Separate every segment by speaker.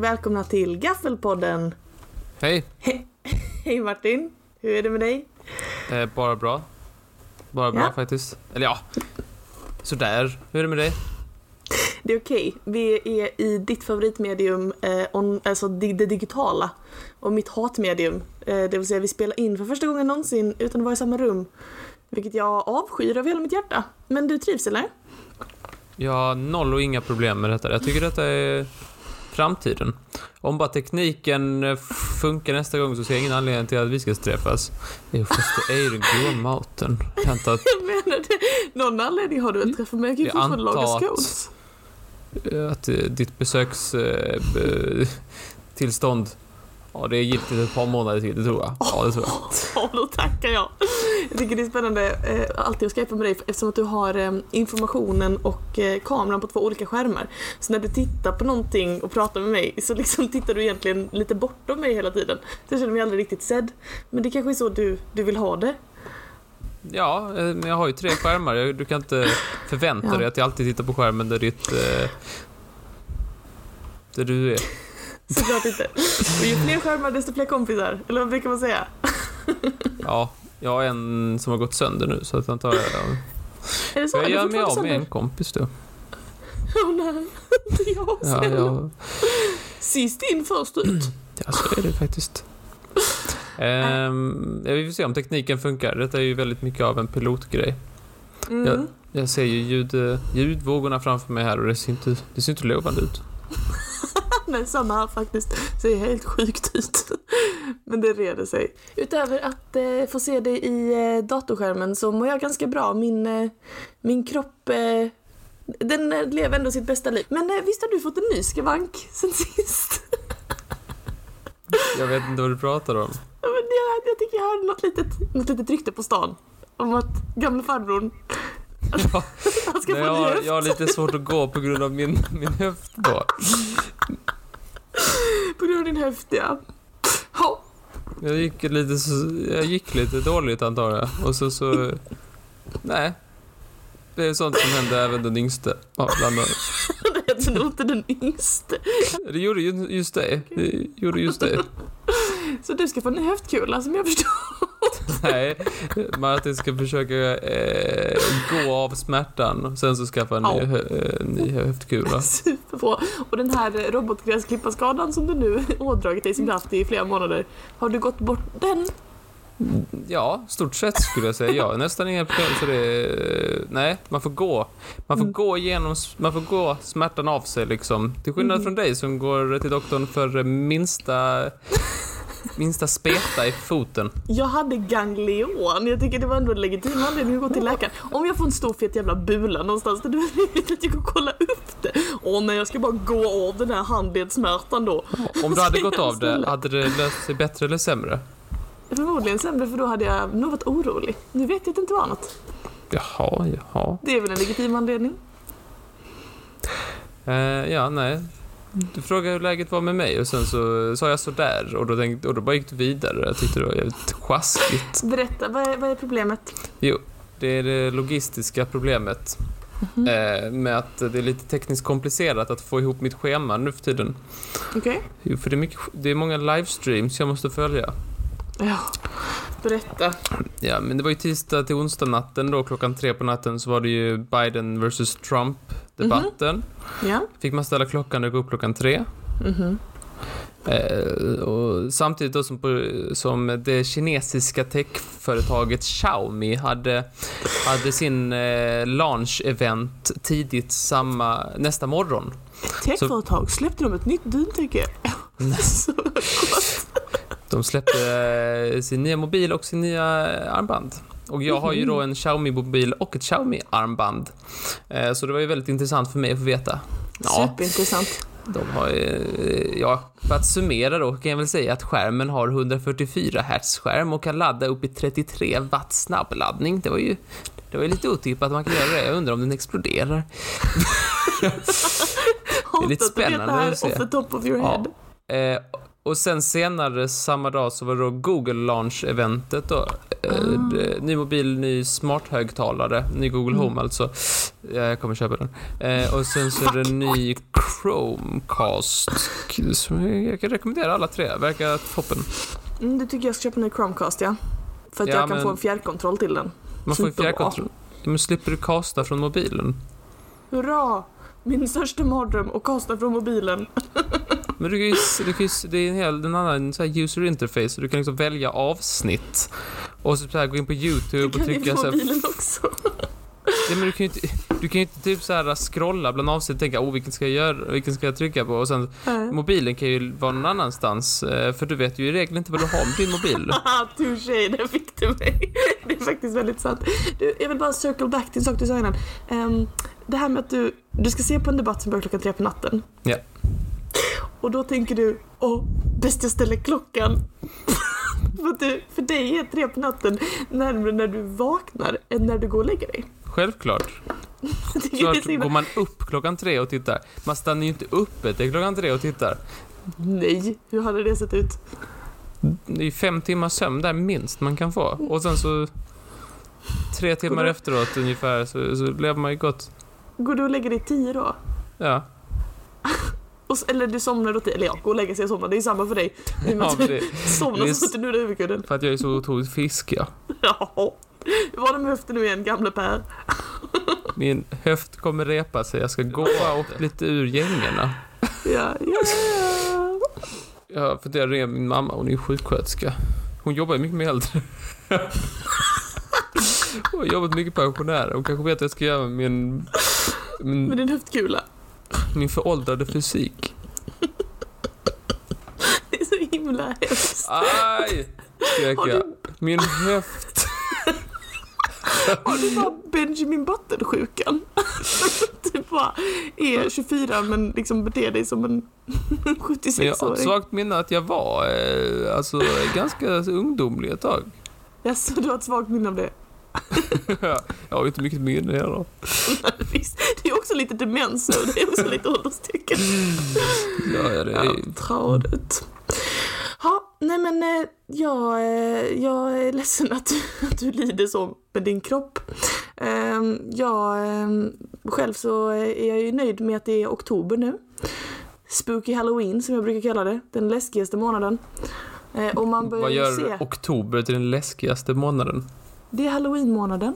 Speaker 1: Och välkomna till Gaffelpodden.
Speaker 2: Hej,
Speaker 1: He Hej Martin, hur är det med dig?
Speaker 2: eh, bara bra. Bara bra
Speaker 1: Ja.
Speaker 2: faktiskt. Eller ja, sådär. Hur är det med dig?
Speaker 1: Det är okej. Vi är i ditt favoritmedium, eh, on, alltså di- det digitala. Och mitt hatmedium. Eh, det vill säga vi spelar in för första gången någonsin utan att vara i samma rum. Vilket jag avskyr av hela mitt hjärta. Men du trivs eller?
Speaker 2: Jag har noll och inga problem med detta. Jag tycker detta är framtiden. Om bara tekniken eh, funkar nästa gång så ser jag ingen anledning till att vi ska träffas. Jo, fast det är ju den goda maten. Hämta
Speaker 1: Jag menar det. Någon anledning har du väl träffat mig? Jag kan ju
Speaker 2: Jag
Speaker 1: fortfarande laga
Speaker 2: antar att-
Speaker 1: scones.
Speaker 2: att eh, ditt besöks eh, Ja, det är giltigt ett par månader till, det tror jag. Ja, det tror jag.
Speaker 1: Ja, då tackar jag. Jag tycker det är spännande eh, alltid att skypa med dig eftersom att du har eh, informationen och eh, kameran på två olika skärmar. Så när du tittar på någonting och pratar med mig så liksom tittar du egentligen lite bortom mig hela tiden. Så jag känner mig aldrig riktigt sedd. Men det kanske är så du, du vill ha det.
Speaker 2: Ja, eh, men jag har ju tre skärmar. Du kan inte förvänta
Speaker 1: Ja.
Speaker 2: dig att jag alltid tittar på skärmen där ditt... Eh, där du är.
Speaker 1: Såklart inte. Och ju fler skärmar desto fler kompisar. Eller vad brukar man säga?
Speaker 2: Ja, jag har en som har gått sönder nu så att jag antar jag...
Speaker 1: Är det så?
Speaker 2: Jag gör mig av med en kompis då.
Speaker 1: Åh nej, inte jag
Speaker 2: Ja,
Speaker 1: snälla.
Speaker 2: ja,
Speaker 1: Sist in först ut.
Speaker 2: ja, så är det faktiskt. Ehm, vi får se om tekniken funkar. Detta är ju väldigt mycket av en pilotgrej.
Speaker 1: Mm.
Speaker 2: Ja. Jag ser ju ljud, ljudvågorna framför mig här och det ser inte, det ser inte lovande ut.
Speaker 1: Nej, samma här faktiskt. Ser helt sjukt ut. Men det reder sig. Utöver att eh, få se dig i eh, datorskärmen så mår jag ganska bra. Min, eh, min kropp, eh, den eh, lever ändå sitt bästa liv. Men eh, visst har du fått en ny skavank sen sist?
Speaker 2: Jag vet inte vad du pratar om.
Speaker 1: Ja, Men jag, jag tycker jag hörde något litet, något litet rykte på stan. Om att gamle farbrorn,
Speaker 2: Ja, jag, jag har lite svårt att gå på grund av min, min höft då.
Speaker 1: Ja. Ja,
Speaker 2: Jag gick lite, jag gick lite dåligt antar jag. Och så så... Nej. Det är sånt som händer även den yngste. Ja, bland annat.
Speaker 1: det heter nog inte den yngste.
Speaker 2: Det gjorde ju just det. Det gjorde just det.
Speaker 1: Så du ska få en höftkula som jag förstår.
Speaker 2: Nej, Martin ska försöka eh, gå av smärtan och sen så skaffa en ny,
Speaker 1: Au.
Speaker 2: hö, eh, ny höftkula.
Speaker 1: Superbra. Och den här robotgräsklipparskadan som du nu ådragit dig som du haft i flera månader. Har du gått bort den?
Speaker 2: Ja, stort sett skulle jag säga. Har nästan inga problem så det är, Nej, man får gå. Man får
Speaker 1: Mm.
Speaker 2: gå igenom, man får gå smärtan av sig liksom. Till skillnad
Speaker 1: Mm.
Speaker 2: från dig som går till doktorn för minsta, minsta speta i foten.
Speaker 1: Jag hade ganglion. Jag tycker det var ändå en legitim anledning att gå till läkaren. Om jag får en stor fet jävla bula någonstans, då är det rimligt att jag går och kolla upp det. Åh nej, jag ska bara gå av den här handledssmärtan då.
Speaker 2: Om du hade gått av det, hade det löst sig bättre eller sämre?
Speaker 1: Förmodligen sämre för då hade jag nog varit orolig. Nu vet jag att det inte var något.
Speaker 2: Jaha, jaha.
Speaker 1: Det är väl en legitim anledning.
Speaker 2: Eh, ja, nej. Du frågade hur läget var med mig och sen så sa jag sådär och då, tänkte, och då bara gick du vidare. Jag tyckte det var jävligt sjaskigt.
Speaker 1: Berätta, vad är, vad är problemet?
Speaker 2: Jo, det är det logistiska problemet.
Speaker 1: Mhm.
Speaker 2: Eh, med att det är lite tekniskt komplicerat att få ihop mitt schema nu för tiden.
Speaker 1: Okej?
Speaker 2: Jo, för det är, mycket, det är många livestreams jag måste följa.
Speaker 1: Ja. Berätta.
Speaker 2: Ja, men det var ju tisdag till onsdag natten då, klockan tre på natten så var det ju Biden vs Trump-debatten.
Speaker 1: Ja.
Speaker 2: Fick man ställa klockan och gå upp klockan tre.
Speaker 1: Mhm.
Speaker 2: Eh, och samtidigt då som, som det kinesiska techföretaget Xiaomi hade, hade sin eh, launch-event tidigt samma, nästa morgon.
Speaker 1: Techföretag, släppte de ett nytt duntäcke? Så gott.
Speaker 2: De släppte eh, sin nya mobil och sin nya armband. Och jag har ju då en Xiaomi-mobil och ett Xiaomi-armband. Eh, så det var ju väldigt intressant för mig att få veta. Ja,
Speaker 1: Superintressant.
Speaker 2: de har ju, ja, för att summera då kan jag väl säga att skärmen har 144 Hz skärm och kan ladda upp i 33 watt snabbladdning. Det var ju, det var ju lite otippat att man kan göra det. Jag undrar om den exploderar. Lite
Speaker 1: att du vet
Speaker 2: spännande
Speaker 1: det
Speaker 2: att se.
Speaker 1: off the top of your head.
Speaker 2: Ja. Och sen senare samma dag så var det då Google Launch-eventet då. eh, ny mobil, ny smarthögtalare, ny Google
Speaker 1: Mm.
Speaker 2: Home alltså. Ja, jag kommer köpa den. Eh, och sen så är det en ny Chromecast. Som jag kan rekommendera alla tre, verkar toppen.
Speaker 1: Mm, du tycker jag ska köpa en ny Chromecast ja? För att
Speaker 2: Ja,
Speaker 1: jag kan
Speaker 2: men-
Speaker 1: få en fjärrkontroll till den.
Speaker 2: Man får
Speaker 1: Superbra.
Speaker 2: fjärrkontroll. Men slipper du kasta från mobilen?
Speaker 1: Hurra! Min största mardröm att kasta från mobilen.
Speaker 2: Men du kan ju, du kan ju, det är en hel en annan så här user interface, så du kan liksom välja avsnitt. Och så, så här, gå in på YouTube och trycka så här,
Speaker 1: mobilen också.
Speaker 2: Ja, men du kan ju inte, du kan ju inte typ så här scrolla bland avsnitt och tänka oh vilken ska jag göra, vilken ska jag trycka på och sen
Speaker 1: Nej.
Speaker 2: mobilen kan ju vara någon annanstans eh, för du vet ju i regel inte vad du har med din mobil.
Speaker 1: Haha, touché, där fick du mig. Det är faktiskt väldigt sant. Du, jag vill bara circle back till en sak du sa innan. Ehm, det här med att du, du ska se på en debatt som börjar klockan tre på natten.
Speaker 2: Ja.
Speaker 1: Och då tänker du, åh, bäst jag ställer klockan. för, du, för dig är tre på natten närmare när du vaknar än när du går och lägger dig.
Speaker 2: Självklart. Klart, går man upp klockan tre och tittar, man stannar ju inte uppe till klockan tre och tittar.
Speaker 1: Nej, hur hade det sett ut?
Speaker 2: Det är fem timmars sömn där minst man kan få. Och sen så tre timmar efteråt ungefär så, så lever man ju gott.
Speaker 1: Går du och lägger dig tio då?
Speaker 2: Ja.
Speaker 1: Och, eller du somnar tio? Eller ja, gå och lägga sig och somna, det är samma för dig. I och med att du
Speaker 2: det,
Speaker 1: somnar
Speaker 2: det är
Speaker 1: så sitter du i huvudkudden.
Speaker 2: för att jag är så otroligt frisk ja.
Speaker 1: Ja. Hur var det med höften nu igen, gamle Per?
Speaker 2: Min höft kommer repa sig, jag ska gå och lite ur gängorna.
Speaker 1: Ja, ja, ja.
Speaker 2: Jag funderar ringa min mamma, hon är ju sjuksköterska. Hon jobbar ju mycket med äldre. Hon har jobbat mycket pensionärer. Hon kanske vet vad jag ska göra med min,
Speaker 1: Med
Speaker 2: min,
Speaker 1: din höftkula.
Speaker 2: Min föråldrade fysik.
Speaker 1: Det är så himla hemskt.
Speaker 2: Aj! Skrek jag.
Speaker 1: du,
Speaker 2: Min höft.
Speaker 1: har du bara Benjamin Button-sjukan? Du bara är 24 men liksom beter dig som en
Speaker 2: Men jag har ett
Speaker 1: 76-åring.
Speaker 2: svagt minne att jag var eh, alltså, ganska ungdomlig ett tag.
Speaker 1: Jaså, du har ett svagt minne av det?
Speaker 2: jag har ju inte mycket minne heller.
Speaker 1: Det är också lite demens nu, det är också lite ålderstecken.
Speaker 2: Ja, ja, det
Speaker 1: Ja,
Speaker 2: är,
Speaker 1: tradigt. Ja, nej men eh, jag, eh, jag är ledsen att du, att du lider så med din kropp. Ehm, Jag, ehm, själv så är jag ju nöjd med att det är oktober nu. Spooky Halloween som jag brukar kalla det, den läskigaste månaden. Eh, Och man börjar
Speaker 2: vad
Speaker 1: ju
Speaker 2: gör
Speaker 1: se,
Speaker 2: oktober till den läskigaste månaden?
Speaker 1: Det är halloween-månaden.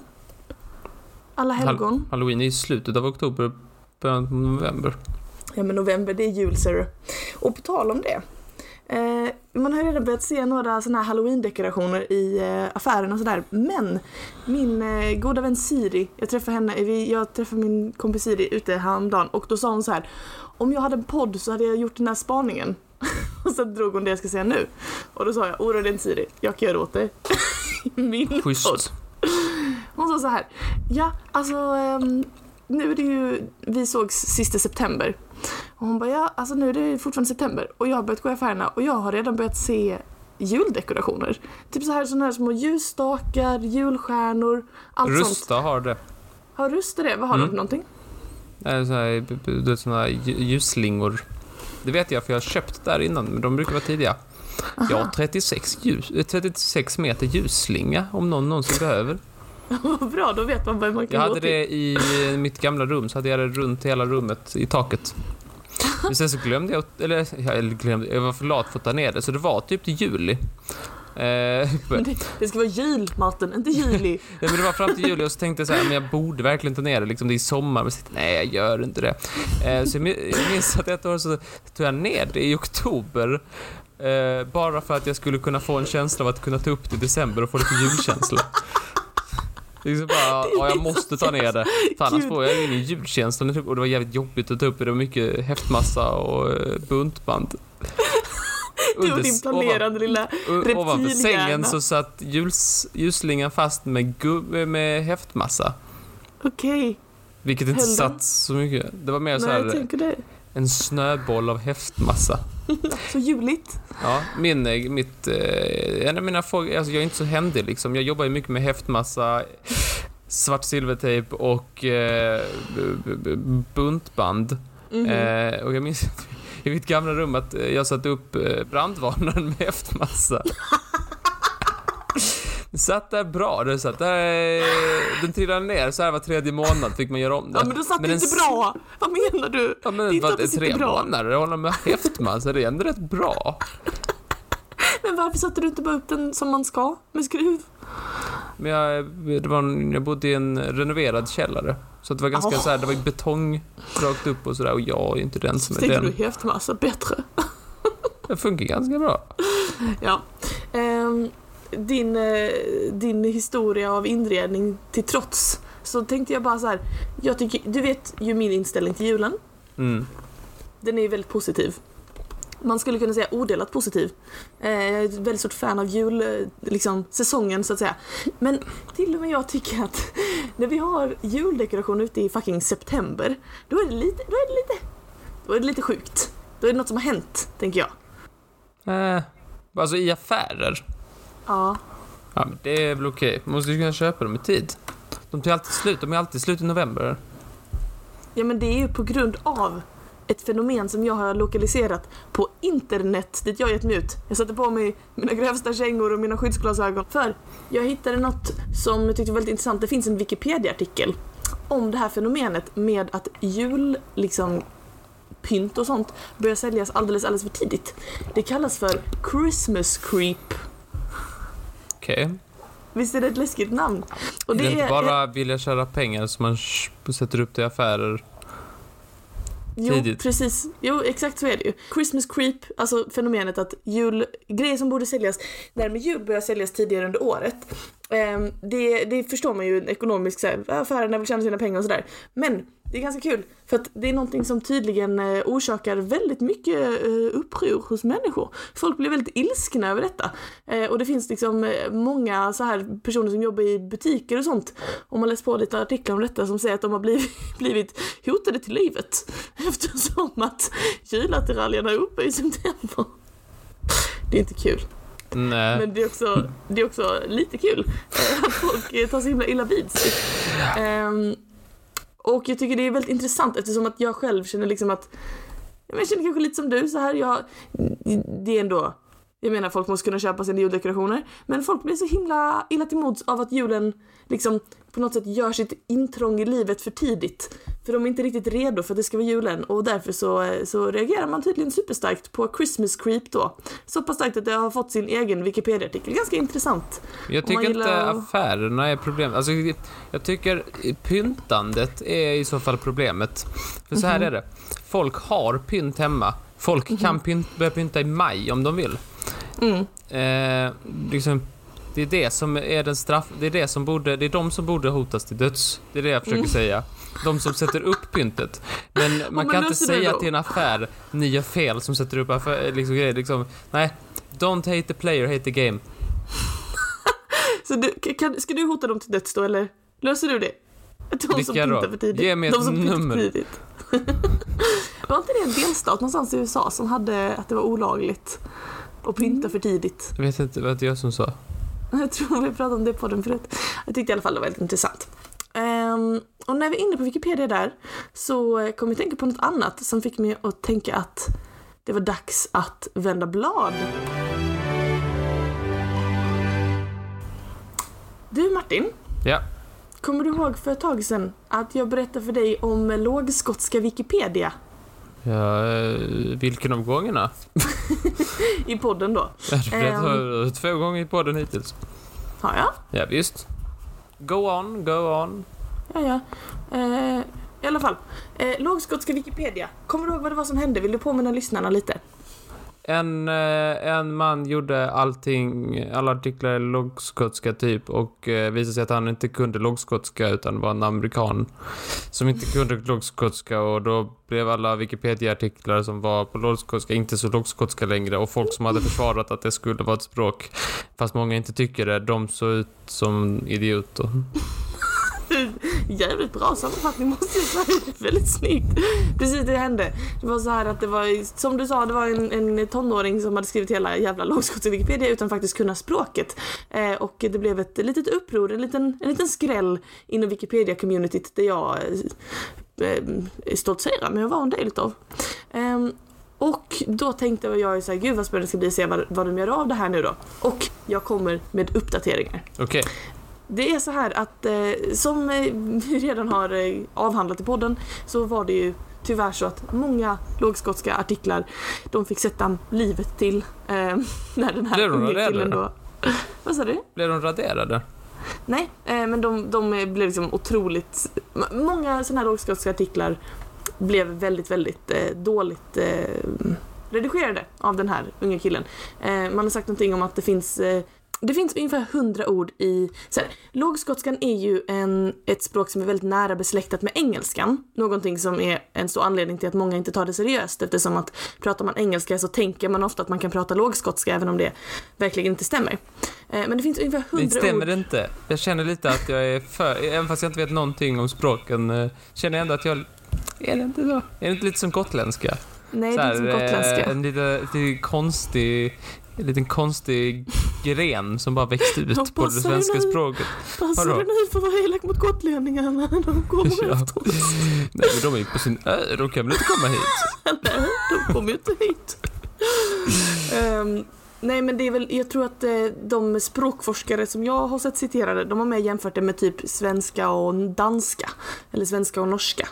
Speaker 1: Alla helgon.
Speaker 2: Halloween är i slutet av oktober, början av november.
Speaker 1: Ja men november, det är jul ser du. Och på tal om det. Eh, man har redan börjat se några sådana här halloween-dekorationer i eh, affären och sådär. Men min eh, goda vän Siri, jag träffade henne, vi, jag träffade min kompis Siri ute häromdagen och då sa hon så här. Om jag hade en podd så hade jag gjort den här spaningen. och sen drog hon det jag ska säga nu. Och då sa jag, oroa dig inte Siri, jag kan göra det åt dig. min podd.
Speaker 2: Schysst.
Speaker 1: Hon sa så här. Ja, alltså ehm, nu är det ju, vi sågs sista september. Och hon bara, ja, alltså nu är det fortfarande september och jag har börjat gå i affärerna och jag har redan börjat se juldekorationer. Typ så här såna här små ljusstakar, julstjärnor, allt sånt.
Speaker 2: Rusta har det.
Speaker 1: Har Rusta det? Vad har de
Speaker 2: Mm.
Speaker 1: för någonting?
Speaker 2: Det är så här, ljusslingor. Det vet jag för jag har köpt där innan, men de brukar vara tidiga. Jag har 36, ljus, eh, 36 meter ljusslinga om någon någonsin behöver.
Speaker 1: Vad bra, då vet man vad man kan
Speaker 2: Jag hade det i eh, mitt gamla rum, så hade jag det runt hela rummet i taket. Men sen så glömde jag, eller, ja, eller glömde, jag var för lat för att ta ner det, så det var typ till juli. Eh,
Speaker 1: Men det, det ska vara jul, Martin, inte juli.
Speaker 2: Nej, men det var fram till juli och så tänkte jag så här, men jag borde verkligen ta ner det, liksom det är sommar, men så jag, nej jag gör inte det. Eh, så jag jag minns att ett år så tog jag ner det i oktober, eh, bara för att jag skulle kunna få en känsla av att kunna ta upp det i december och få lite julkänsla. Liksom bara, ja, jag måste ta ner det. För annars får jag ingen julkänsla. Och det var jävligt jobbigt att ta upp det. Det var mycket häftmassa och eh, buntband.
Speaker 1: Du och din planerande lilla...
Speaker 2: O- Ovanför
Speaker 1: reptilhjärna.
Speaker 2: sängen så satt ljuls, ljusslingan fast med, gub, med häftmassa.
Speaker 1: Okej,
Speaker 2: Vilket inte
Speaker 1: Höll den?
Speaker 2: satt så mycket. Det var mer så
Speaker 1: nej jag
Speaker 2: här,
Speaker 1: tänker det.
Speaker 2: En snöboll av häftmassa.
Speaker 1: Så juligt.
Speaker 2: Ja, min, eh, mitt, eh, en av mina frågor, alltså jag är inte så händig liksom. Jag jobbar ju mycket med häftmassa, svart silvertejp och eh, buntband.
Speaker 1: Mhm.
Speaker 2: Eh, och jag minns i mitt gamla rum att eh, jag satte upp brandvarnaren med häftmassa. satt där bra. Det satt där, den trillade ner så här var tredje månad fick man göra om det.
Speaker 1: Ja men då satt det
Speaker 2: den
Speaker 1: inte
Speaker 2: s-
Speaker 1: bra. Vad menar du?
Speaker 2: Ja
Speaker 1: Det är
Speaker 2: men
Speaker 1: inte
Speaker 2: vad,
Speaker 1: att det
Speaker 2: tre
Speaker 1: bra.
Speaker 2: månader, det håller med häftman så det är ändå rätt bra.
Speaker 1: Men varför satte du inte bara upp den som man ska med skruv?
Speaker 2: Men jag, det var en, jag bodde i en renoverad källare. Så det var ganska
Speaker 1: Åh.
Speaker 2: så här, det var betong rakt upp och sådär och jag är inte den som är
Speaker 1: Tänkte
Speaker 2: den.
Speaker 1: du häftmassa bättre?
Speaker 2: Det funkar ganska bra.
Speaker 1: Ja. Ehm, din, eh, din historia av inredning till trots så tänkte jag bara så här. Jag tycker, du vet ju min inställning till julen.
Speaker 2: Mm.
Speaker 1: Den är ju väldigt positiv. Man skulle kunna säga odelat positiv. Eh, jag är ett väldigt stort fan av jul, eh, liksom säsongen så att säga. Men till och med jag tycker att när vi har juldekoration ute i fucking september, då är det lite, då är det lite, då är det lite sjukt. Då är det något som har hänt, tänker jag.
Speaker 2: Eh, alltså i affärer.
Speaker 1: Ja.
Speaker 2: Ja men det är väl okej. Man måste ju kunna köpa dem i tid. De tar alltid slut. De är alltid slut i november.
Speaker 1: Ja men det är ju på grund av ett fenomen som jag har lokaliserat på internet dit jag gett mig ut. Jag satte på mig mina grövsta kängor och mina skyddsglasögon. För jag hittade något som jag tyckte var väldigt intressant. Det finns en Wikipedia-artikel om det här fenomenet med att jul, liksom pynt och sånt börjar säljas alldeles, alldeles för tidigt. Det kallas för Christmas creep.
Speaker 2: Okej.
Speaker 1: Visst är det ett läskigt namn? Och
Speaker 2: är det inte bara vilja tjäna pengar som man sätter upp det i affärer?
Speaker 1: Jo,
Speaker 2: tidigt.
Speaker 1: precis. Jo, exakt så är det ju. Christmas creep, alltså fenomenet att jul, grejer som borde säljas när med jul börjar säljas tidigare under året. Ehm, det, det förstår man ju ekonomiskt, affärerna vill tjäna sina pengar och sådär. Men det är ganska kul, för att det är någonting som tydligen eh, orsakar väldigt mycket eh, uppror hos människor. Folk blir väldigt ilskna över detta. Eh, och det finns liksom många så här personer som jobbar i butiker och sånt. Om man läser på lite artiklar om detta som säger att de har blivit, blivit hotade till livet. Eftersom att julattiraljerna är uppe i september. Det är inte kul.
Speaker 2: Nej.
Speaker 1: Men det är också, det är också lite kul att folk tar så himla illa vid sig. Ehm, och jag tycker det är väldigt intressant eftersom att jag själv känner liksom att jag känner kanske lite som du så här. Jag, det är ändå jag menar folk måste kunna köpa sina juldekorationer men folk blir så himla illa till mods av att julen liksom på något sätt gör sitt intrång i livet för tidigt. För de är inte riktigt redo för att det ska vara julen och därför så, så reagerar man tydligen superstarkt på Christmas creep då. Så pass starkt att det har fått sin egen Wikipedia-artikel. Ganska intressant.
Speaker 2: Jag tycker inte
Speaker 1: gillar-
Speaker 2: affärerna är problemet. Alltså, jag tycker pyntandet är i så fall problemet. För så här
Speaker 1: Mhm.
Speaker 2: är det. Folk har pynt hemma. Folk kan pynt, börja pynta i maj om de vill.
Speaker 1: Mm.
Speaker 2: Eh, liksom, det är det som är den straff... Det är det som borde... Det är de som borde hotas till döds. Det är det jag försöker
Speaker 1: Mm.
Speaker 2: säga. De som sätter upp pyntet. Men man
Speaker 1: men
Speaker 2: kan inte säga
Speaker 1: då?
Speaker 2: till en affär, ni gör fel som sätter upp affär, liksom, grejer. Liksom, nej, don't hate the player, hate the game.
Speaker 1: Så du, kan, ska du hota dem till döds då eller? Löser du det? De som
Speaker 2: Vilka
Speaker 1: pyntar
Speaker 2: då?
Speaker 1: för tidigt.
Speaker 2: Ge mig ett
Speaker 1: De som pyntar
Speaker 2: nummer.
Speaker 1: tidigt. Var inte det en delstat någonstans i USA som hade att det var olagligt att pynta för tidigt?
Speaker 2: Jag vet inte, vad det jag som sa.
Speaker 1: Jag tror vi pratade om det på den förut. Jag tyckte i alla fall det var väldigt intressant. Ehm, och när vi är inne på Wikipedia där så kom jag att tänka på något annat som fick mig att tänka att det var dags att vända blad. Du Martin,
Speaker 2: Ja.
Speaker 1: kommer du ihåg för ett tag sedan att jag berättade för dig om lågskotska Wikipedia
Speaker 2: ja eh, vilken av gångerna?
Speaker 1: i podden då?
Speaker 2: Jag har berättat
Speaker 1: Ehm.
Speaker 2: två gånger i podden hittills.
Speaker 1: Har jag?
Speaker 2: Ja, visst. Go on, go on.
Speaker 1: Ja, ja. Eh, I alla fall. Eh, lågskotska Wikipedia. Kommer du ihåg vad det var som hände? Vill du påminna lyssnarna lite?
Speaker 2: En, eh, en man gjorde allting, alla artiklar i lågskotska typ och eh, visade sig att han inte kunde lågskotska utan var en amerikan som inte kunde lågskotska och då blev alla Wikipedia-artiklar som var på lågskotska inte så lågskotska längre och folk som hade försvarat att det skulle vara ett språk fast många inte tycker det, de såg ut som idioter.
Speaker 1: Jävligt bra sammanfattning måste jag säga. Väldigt snyggt. Precis det hände. Det var så här att det var, som du sa, det var en, en tonåring som hade skrivit hela jävla lågskotska Wikipedia utan faktiskt kunna språket. Eh, och det blev ett litet uppror, en liten, en liten skräll inom Wikipedia-communityt där jag eh, eh stoltserar med att vara en del utav. Eh, och då tänkte jag så här, gud vad spännande det ska bli att se vad, vad de gör av det här nu då. Och jag kommer med uppdateringar.
Speaker 2: Okej.
Speaker 1: Det är så här att eh, som eh, vi redan har eh, avhandlat i podden så var det ju tyvärr så att många lågskotska artiklar de fick sätta livet till eh, när den här
Speaker 2: Blev de
Speaker 1: unge
Speaker 2: raderade?
Speaker 1: killen då... Vad sa du?
Speaker 2: Blev de raderade?
Speaker 1: Nej, eh, men de, de blev liksom otroligt... Många sådana här lågskotska artiklar blev väldigt, väldigt eh, dåligt redigerade av den här unga killen. Man har sagt någonting om att det finns det finns ungefär hundra ord i... Så här, lågskotskan är ju en, ett språk som är väldigt nära besläktat med engelskan. Någonting som är en stor anledning till att många inte tar det seriöst eftersom att pratar man engelska så tänker man ofta att man kan prata lågskotska även om det verkligen inte stämmer. Eh, men det finns ungefär
Speaker 2: Det
Speaker 1: hundra
Speaker 2: stämmer
Speaker 1: ord.
Speaker 2: inte. Jag känner lite att jag är för... Även fast jag inte vet någonting om språken, eh, känner jag ändå att jag... Är det inte så? Är det inte lite som gotländska?
Speaker 1: Nej,
Speaker 2: Så
Speaker 1: det är
Speaker 2: här,
Speaker 1: inte som
Speaker 2: eh,
Speaker 1: gotländska.
Speaker 2: En lite, lite konstig... En liten konstig gren som bara växte ut
Speaker 1: Jag
Speaker 2: på det
Speaker 1: passar
Speaker 2: svenska
Speaker 1: nu.
Speaker 2: språket.
Speaker 1: Passa
Speaker 2: vadå?
Speaker 1: dig nu för att vara elak mot gotlänningarna när de kommer
Speaker 2: Ja.
Speaker 1: efter oss.
Speaker 2: Nej, men de är ju på sin ö, de kan väl inte komma hit?
Speaker 1: Nej, de kommer ju inte hit. Ehm, nej men det är väl, jag tror att eh, de språkforskare som jag har sett citerade, de har med jämfört det med typ svenska och danska. Eller svenska och norska.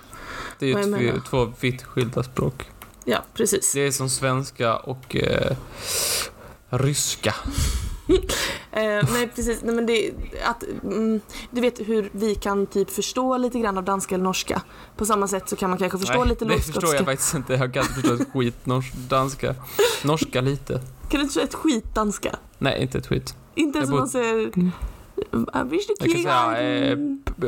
Speaker 2: Det är ju två vitt skilda språk.
Speaker 1: Ja, precis.
Speaker 2: Det är som svenska och eh, ryska.
Speaker 1: Eh, nej precis, nej men det att, mm, du vet hur vi kan typ förstå lite grann av danska eller norska. På samma sätt så kan man kanske förstå
Speaker 2: Nej,
Speaker 1: lite
Speaker 2: det förstår jag faktiskt inte. Jag kan inte förstå ett skit nors- danska. Norska lite.
Speaker 1: Kan du inte säga ett skit danska?
Speaker 2: Nej, inte ett skit.
Speaker 1: Inte ens om man säger... "Ah, Visst du
Speaker 2: Jag kan säga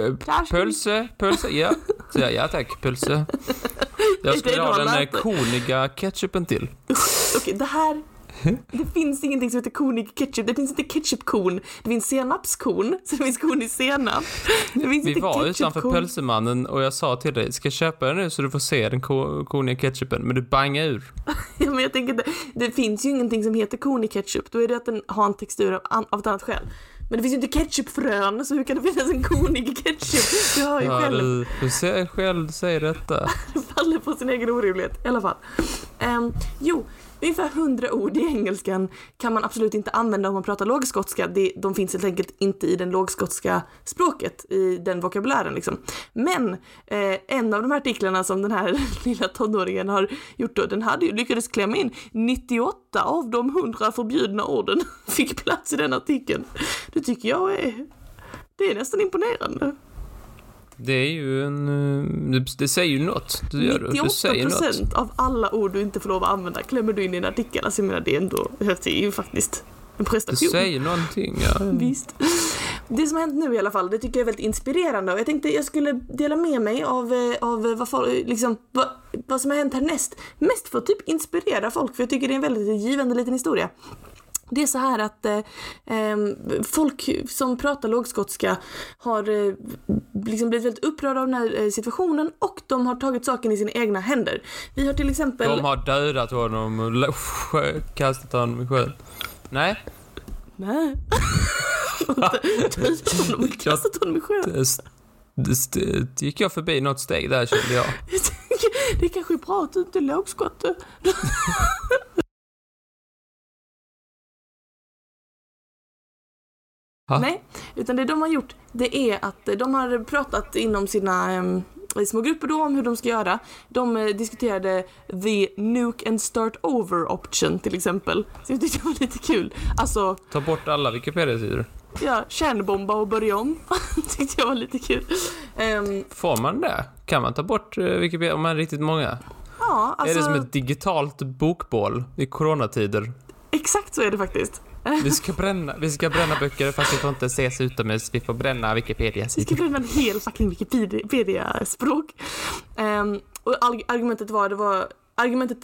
Speaker 2: eh, pölse, pölse, ja. Jag, ja tack, pölse. Jag skulle ha den koniga ketchupen till.
Speaker 1: Okej, det här... Det finns ingenting som heter konig ketchup. Det finns inte ketchupkorn. Det finns senapskorn, så det finns korn i senap. Det finns
Speaker 2: Vi
Speaker 1: inte
Speaker 2: var utanför pölsemannen och jag sa till dig, ska jag köpa den nu så du får se den ko- koniga ketchupen? Men du bangade ur.
Speaker 1: Ja, men jag tänker det, det finns ju ingenting som heter korn i ketchup. Då är det att den har en textur av, av ett annat skäl. Men det finns ju inte ketchupfrön, så hur kan det finnas en konig ketchup? Du hör ju
Speaker 2: Ja,
Speaker 1: själv.
Speaker 2: du, du ser själv säger detta.
Speaker 1: faller på sin egen orimlighet i alla fall. Ehm, jo, ungefär 100 ord i engelskan kan man absolut inte använda om man pratar lågskotska. Det, de finns helt enkelt inte i den lågskotska språket, i den vokabulären liksom. Men eh, en av de här artiklarna som den här lilla tonåringen har gjort då, den hade ju lyckades klämma in 98 av de 100 förbjudna orden fick plats i den artikeln. Det tycker jag är, det är nästan imponerande.
Speaker 2: Det är ju en... eh, Det, det säger ju något. Du gör det. Du säger något.
Speaker 1: 98% av alla ord du inte får lov att använda klämmer du in i en artikel. Alltså jag menar, det är ändå, det är ju faktiskt en
Speaker 2: Du
Speaker 1: prestation.
Speaker 2: säger någonting, ja.
Speaker 1: Visst. Det som har hänt nu i alla fall, det tycker jag är väldigt inspirerande och jag tänkte jag skulle dela med mig av, eh, av eh, vad, folk- liksom, vad, vad som har hänt härnäst. Mest för att typ inspirera folk, för jag tycker det är en väldigt givande liten historia. Det är så här att eh, ehm, folk som pratar lågskotska har eh, liksom blivit väldigt upprörda av den här eh, situationen och de har tagit saken i sina egna händer. Vi har till exempel...
Speaker 2: De har dödat honom och kastat honom i sjön. Nej,
Speaker 1: Nej. Dödat honom och kastat honom i sjön.
Speaker 2: gick jag förbi något steg där kände jag.
Speaker 1: Det kanske är bra att du inte är lågskotte.
Speaker 2: Ha?
Speaker 1: Nej, utan det de har gjort, det är att de har pratat inom sina em, små grupper då om hur de ska göra. De eh, diskuterade the nuke and start over option till exempel. Så jag tyckte det var lite kul. Alltså,
Speaker 2: Ta bort alla Wikipedia-sidor.
Speaker 1: ja, kärnbomba och börja om. tyckte jag var lite kul. Em,
Speaker 2: Får man det? Kan man ta bort eh, Wikipedia om man är riktigt många?
Speaker 1: ja, alltså,
Speaker 2: Är det som ett digitalt bokbål i coronatider?
Speaker 1: exakt så är det faktiskt.
Speaker 2: Vi ska bränna, vi ska bränna böcker fast vi får inte ses utomhus. Vi får bränna Wikipedia-sidor.
Speaker 1: ska bränna en hel fucking Wikipedia-språk. Um, och argumentet var, det var, argumentet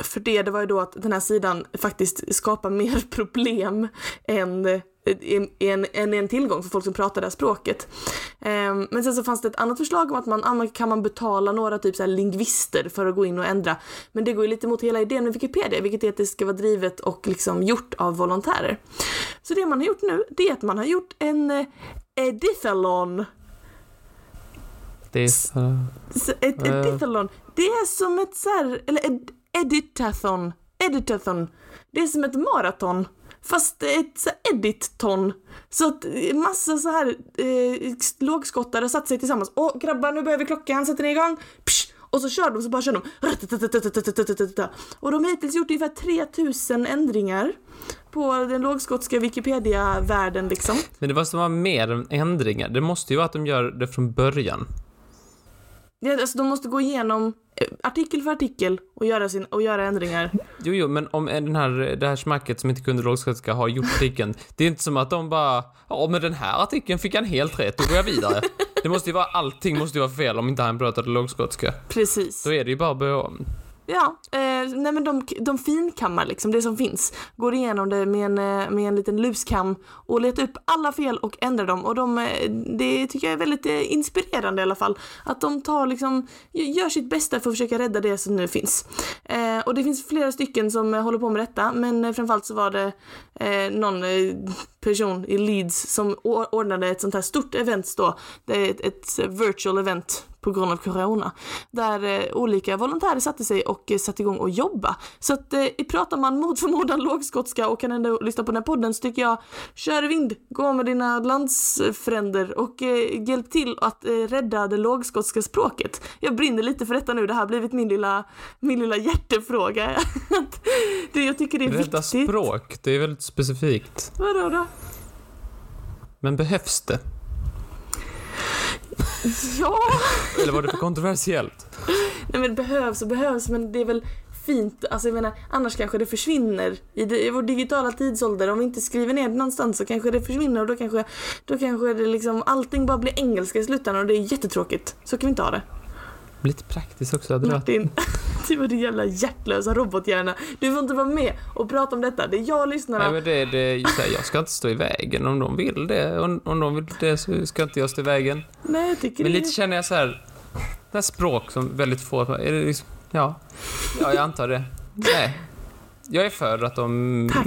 Speaker 1: för det, det var ju då att den här sidan faktiskt skapar mer problem än en, en, en, en tillgång för folk som pratar det här språket. Ehm, men sen så fanns det ett annat förslag om att man kan man betala några typ så här lingvister för att gå in och ändra. Men det går ju lite mot hela idén med Wikipedia, vilket är att det ska vara drivet och liksom gjort av volontärer. Så det man har gjort nu, det är att man har gjort en eh, edithalon.
Speaker 2: Det är
Speaker 1: Ett
Speaker 2: Eh.
Speaker 1: edithalon, det är som ett så här, eller ed, editathon. Editathon. Det är som ett maraton. Fast ett så edit-ton. Så att eh, massa så här eh, lågskottare satt sig tillsammans. Åh grabbar nu börjar vi klockan, sätter ni igång? Psh! Och så kör de, så bara kör de. Och de har hittills gjort ungefär 3000 ändringar på den lågskotska Wikipedia-världen liksom.
Speaker 2: Men det måste vara mer än ändringar. Det måste ju vara att de gör det från början.
Speaker 1: Ja, alltså de måste gå igenom eh, artikel för artikel och göra, sin, och göra ändringar.
Speaker 2: Jo, jo, men om den här, det här smacket som inte kunde lågskotska har gjort artikeln, det är inte som att de bara, ja men den här artikeln fick han helt rätt, då går jag vidare. Det måste ju vara, allting måste ju vara fel om inte han pratade lågskotska.
Speaker 1: Precis.
Speaker 2: Då är det ju bara att börja om.
Speaker 1: Ja, eh, nej men de, de finkammar liksom det som finns. Går igenom det med en, eh, med en liten luskam och letar upp alla fel och ändrar dem. Och de, eh, det tycker jag är väldigt eh, inspirerande i alla fall. Att de tar liksom, gör sitt bästa för att försöka rädda det som nu finns. Eh, och det finns flera stycken som håller på med detta, men framförallt så var det eh, någon person i Leeds som ordnade ett sånt här stort event då. Det är ett, ett virtual event på grund av corona. Där eh, olika volontärer satte sig och eh, satte igång och jobba. Så att eh, pratar man mot förmodan lågskotska och kan ändå lyssna på den här podden så tycker jag, kör vind, gå med dina landsfränder och hjälp till att rädda det lågskotska språket. Jag brinner lite för detta nu, det här har blivit min lilla, min lilla hjärtefråga. Det, jag tycker det är
Speaker 2: Detta
Speaker 1: viktigt.
Speaker 2: språk, det är väldigt specifikt.
Speaker 1: Vadå då?
Speaker 2: Men behövs det?
Speaker 1: Ja!
Speaker 2: Eller var det för kontroversiellt?
Speaker 1: Nej men det behövs och behövs men det är väl fint, alltså jag menar annars kanske det försvinner i, det, i vår digitala tidsålder. Om vi inte skriver ner det någonstans så kanske det försvinner och då kanske, då kanske det liksom allting bara blir engelska i slutändan och det är jättetråkigt. Så kan vi inte ha det.
Speaker 2: Lite praktiskt också, hade det varit.
Speaker 1: Du var din jävla hjärtlösa robothjärna. Du får inte vara med och prata om detta. Det är jag och lyssnarna.
Speaker 2: Nej men det, det jag ska inte stå i vägen. Om de vill det, om, om de vill det så ska inte jag stå i vägen.
Speaker 1: Nej jag tycker
Speaker 2: Men
Speaker 1: det
Speaker 2: lite känner jag så här, det här språk som väldigt få, är det liksom, ja, ja jag antar det. Nej, jag är för att de...
Speaker 1: Tack.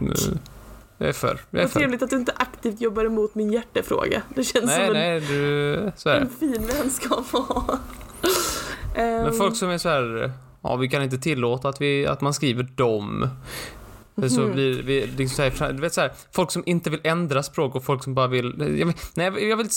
Speaker 2: Jag är för, jag är
Speaker 1: Vad trevligt att du inte aktivt jobbar emot min hjärtefråga. Det känns
Speaker 2: Nej,
Speaker 1: som en,
Speaker 2: nej, du, är det.
Speaker 1: en fin vänskap att ha.
Speaker 2: Men
Speaker 1: Ehm,
Speaker 2: folk som är så här, ja vi kan inte tillåta att, vi, att man skriver dem. För Så
Speaker 1: Mhm.
Speaker 2: blir vi liksom så här, du vet så här, folk som inte vill ändra språk och folk som bara vill, jag, vill- nej jag vill,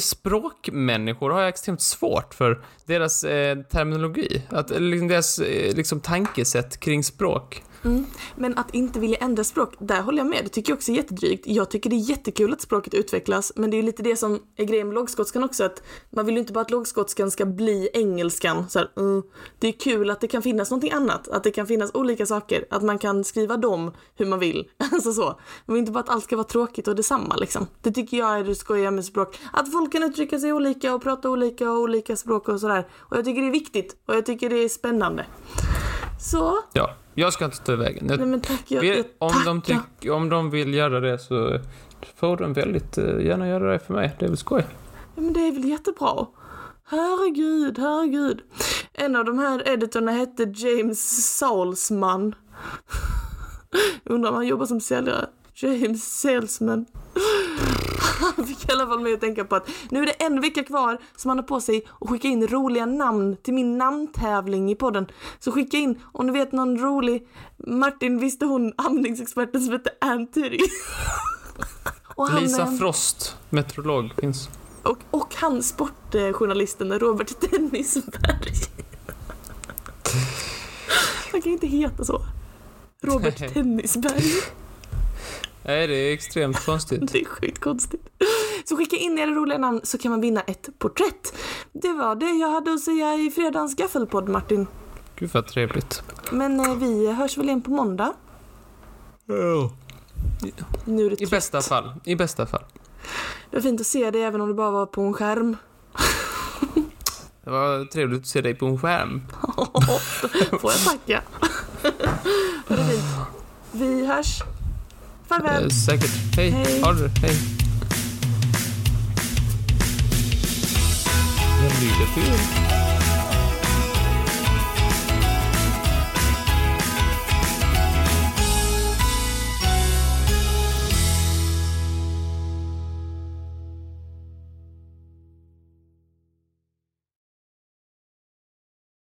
Speaker 2: språkmänniskor har jag extremt svårt för deras eh, terminologi, att, liksom deras eh, liksom tankesätt kring språk.
Speaker 1: Mm. Men att inte vilja ändra språk, där håller jag med. Det tycker jag också är jättedrygt. Jag tycker det är jättekul att språket utvecklas, men det är lite det som är grejen med lågskotskan också, att man vill ju inte bara att lågskotskan ska bli engelskan. Så här, mm. Det är kul att det kan finnas någonting annat, att det kan finnas olika saker, att man kan skriva dem hur man vill. Alltså så. Man vill inte bara att allt ska vara tråkigt och detsamma liksom. Det tycker jag är det skojiga med språk. Att folk kan uttrycka sig olika och prata olika och olika språk och sådär. Och jag tycker det är viktigt och jag tycker det är spännande. Så,
Speaker 2: Ja, jag ska inte stå i vägen. Jag,
Speaker 1: nej men tack. Jag,
Speaker 2: vi-
Speaker 1: jag
Speaker 2: om, de tyck, om de vill göra det så får de väldigt eh, gärna göra det för mig. Det är väl skoj.
Speaker 1: Ja, men det är väl jättebra. Herregud, herregud. En av de här editorerna hette James Salesman. Undrar om han jobbar som säljare. James Salesman. Han fick i alla fall mig att tänka på att nu är det en vecka kvar som han har på sig att skicka in roliga namn till min namntävling i podden. Så skicka in om du vet någon rolig Martin visste hon amningsexperten som hette Ann han,
Speaker 2: Lisa Frost, meteorolog, finns.
Speaker 1: och, och han sportjournalisten Robert Tennisberg. Han kan inte heta så. Robert. Tennisberg.
Speaker 2: Nej, det är extremt konstigt.
Speaker 1: Det är sjukt konstigt. Så skicka in era roliga namn så kan man vinna ett porträtt. Det var det jag hade att säga i fredagens gaffelpodd Martin.
Speaker 2: Gud vad trevligt.
Speaker 1: Men eh, vi hörs väl igen på måndag. Nu är det
Speaker 2: I bästa fall. I bästa fall.
Speaker 1: Det var fint att se dig även om det bara var på en skärm.
Speaker 2: Det var trevligt att se dig på en skärm.
Speaker 1: Får jag tacka. det är fint. Vi hörs. Farväl.
Speaker 2: Eh, säkert. Hej.
Speaker 1: Hej.
Speaker 2: Ha det. Hej. Jag lyder till.